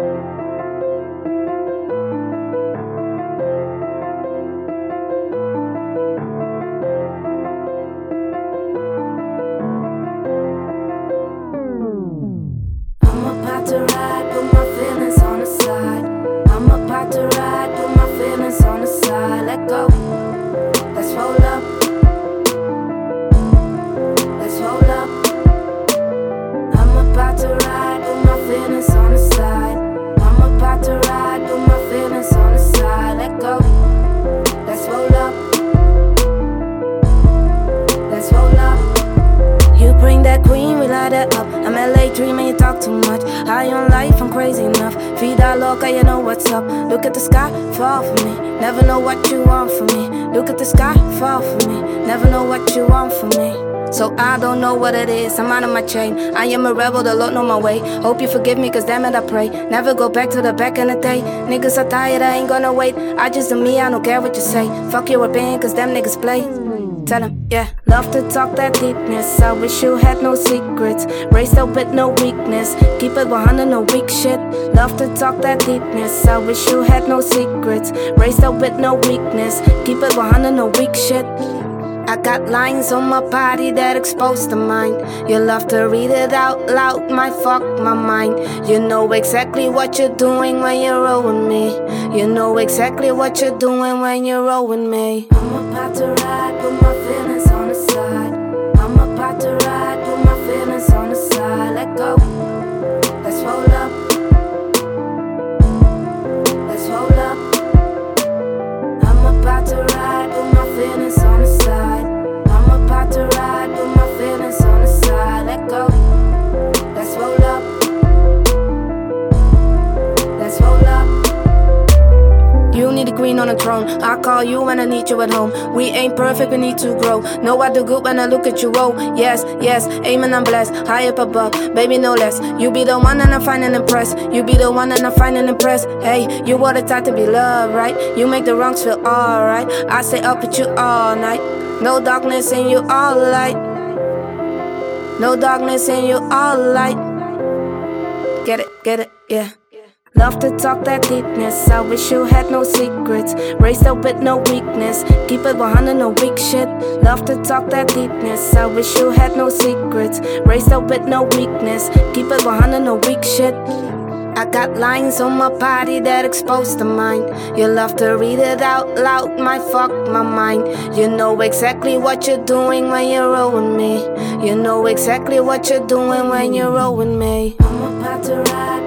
I'm dreaming, you talk too much. High on life, I'm crazy enough. Vida loca, you know what's up. Look at the sky, fall for me. Never know what you want from me. Look at the sky, fall for me. Never know what you want from me. So I don't know what it is, I'm out of my chain. I am a rebel, the Lord know my way. Hope you forgive me, cause damn it, I pray. Never go back to the back in the day. Niggas are tired, I ain't gonna wait. I just do me, I don't care what you say. Fuck your opinion, cause them niggas play. Tell him, yeah. Love to talk that deepness. I wish you had no secrets. Raised up with no weakness. Keep it 100, no weak shit. Love to talk that deepness. I wish you had no secrets. Raised up with no weakness. Keep it 100, no weak shit. I got lines on my body that expose the mind. You love to read it out loud, might fuck my mind. You know exactly what you're doing when you're rolling me. You know exactly what you're doing when you're rolling me. A on the throne. I call you when I need you at home. We ain't perfect, we need to grow. Know I do good when I look at you. Oh, yes, yes, amen, I'm blessed. High up above, baby, no less. You be the one and I find and impress. You be the one and I find and impress. Hey, you are the type to be loved, right? You make the wrongs feel alright. I stay up with you all night. No darkness in you, all light. No darkness in you, all light. Get it, get it, yeah. Love to talk that deepness. I wish you had no secrets. Raised up with no weakness. Keep it 100, no weak shit. Love to talk that deepness. I wish you had no secrets. Raised up with no weakness. Keep it 100, no weak shit. I got lines on my body that expose the mind. You love to read it out loud, might fuck my mind. You know exactly what you're doing when you're rolling me. You know exactly what you're doing when you're rolling me. I'm about to ride.